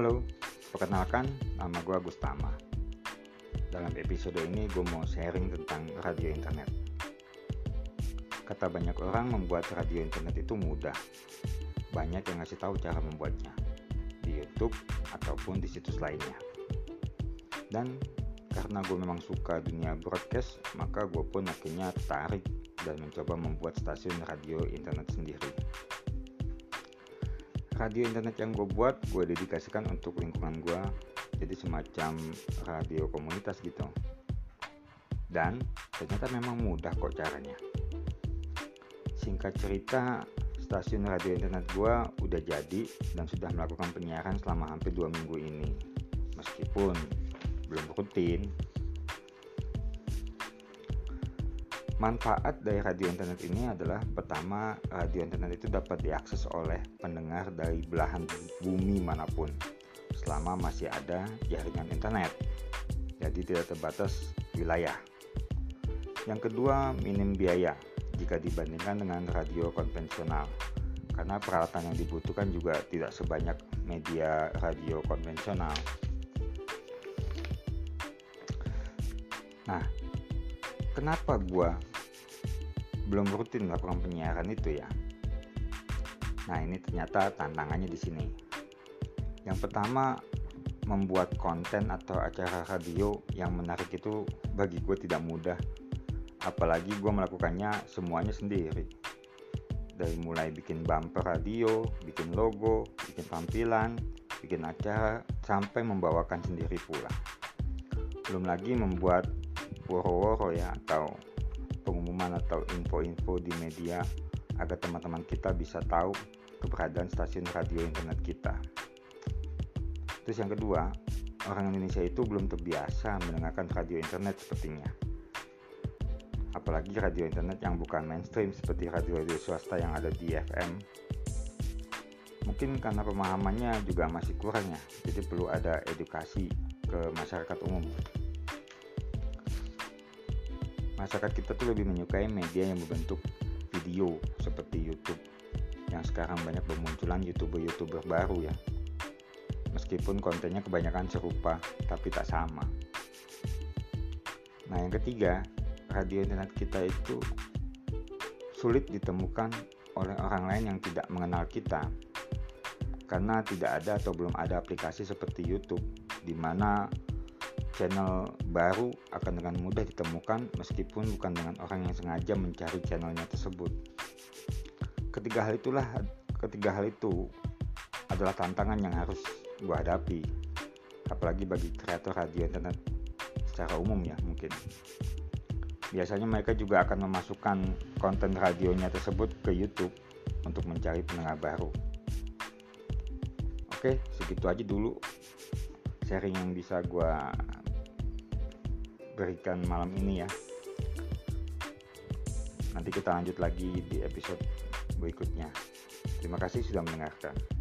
Halo, perkenalkan nama gue Gustama. Dalam episode ini gue mau sharing tentang radio internet. Kata banyak orang membuat radio internet itu mudah. Banyak yang ngasih tahu cara membuatnya di YouTube ataupun di situs lainnya. Dan karena gue memang suka dunia broadcast, maka gue pun akhirnya tertarik dan mencoba membuat stasiun radio internet sendiri. Radio internet yang gue buat, gue dedikasikan untuk lingkungan gue, jadi semacam radio komunitas gitu. Dan ternyata memang mudah kok caranya. Singkat cerita, stasiun radio internet gue udah jadi dan sudah melakukan penyiaran selama hampir dua minggu ini. Meskipun belum rutin. Manfaat dari radio internet ini adalah pertama, radio internet itu dapat diakses oleh pendengar dari belahan bumi mana pun selama masih ada jaringan internet. Jadi tidak terbatas wilayah. Yang kedua, minim biaya jika dibandingkan dengan radio konvensional. Karena peralatan yang dibutuhkan juga tidak sebanyak media radio konvensional. Nah, kenapa gue belum rutin melakukan penyiaran itu ya? Nah, ini ternyata tantangannya di sini. Yang pertama, membuat konten atau acara radio yang menarik itu bagi gue tidak mudah. Apalagi gue melakukannya semuanya sendiri. Dari mulai bikin bumper radio, bikin logo, bikin tampilan, bikin acara, sampai membawakan sendiri pula. Belum lagi membuat woro-woro ya atau pengumuman atau info-info di media agar teman-teman kita bisa tahu keberadaan stasiun radio internet kita. Terus yang kedua, orang Indonesia itu belum terbiasa mendengarkan radio internet sepertinya. Apalagi radio internet yang bukan mainstream seperti radio-radio swasta yang ada di FM. Mungkin karena pemahamannya juga masih kurang ya, jadi perlu ada edukasi ke masyarakat umum masyarakat kita tuh lebih menyukai media yang berbentuk video seperti YouTube. Yang sekarang banyak bermunculan youtuber-youtuber baru ya. Meskipun kontennya kebanyakan serupa tapi tak sama. Nah yang ketiga radio internet kita itu sulit ditemukan oleh orang lain yang tidak mengenal kita. Karena tidak ada atau belum ada aplikasi seperti YouTube di mana channel baru akan dengan mudah ditemukan meskipun bukan dengan orang yang sengaja mencari channelnya tersebut. Ketiga hal itulah ketiga hal itu adalah tantangan yang harus gue hadapi apalagi bagi kreator radio internet secara umum ya mungkin biasanya mereka juga akan memasukkan konten radionya tersebut ke YouTube untuk mencari pendengar baru oke segitu aja dulu sharing yang bisa gue berikan malam ini ya. Nanti kita lanjut lagi di episode berikutnya. Terima kasih sudah mendengarkan